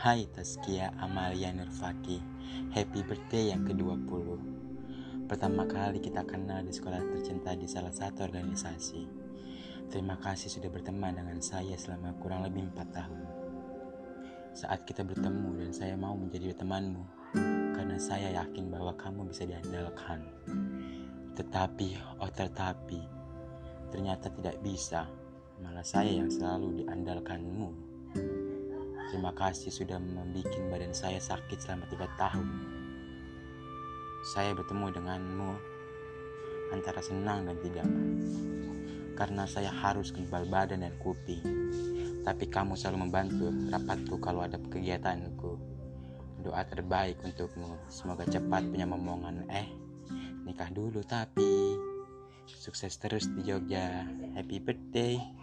Hai Taskia Amalia Nurfaki. Happy birthday yang ke-20 Pertama kali kita kenal di sekolah tercinta di salah satu organisasi. Terima kasih sudah berteman dengan saya selama kurang lebih 4 tahun. Saat kita bertemu dan saya mau menjadi temanmu Karena saya yakin bahwa kamu bisa diandalkan. Tetapi, oh tetapi Ternyata tidak bisa. Malah saya yang selalu diandalkanmu Terima kasih sudah membuat badan saya sakit selama tiga tahun. Saya bertemu denganmu antara senang dan tidak. Karena saya harus kebal badan dan kuping. Tapi kamu selalu membantu rapatku kalau ada kegiatanku. Doa terbaik untukmu. Semoga cepat punya momongan. Eh, nikah dulu tapi sukses terus di Jogja. Happy birthday.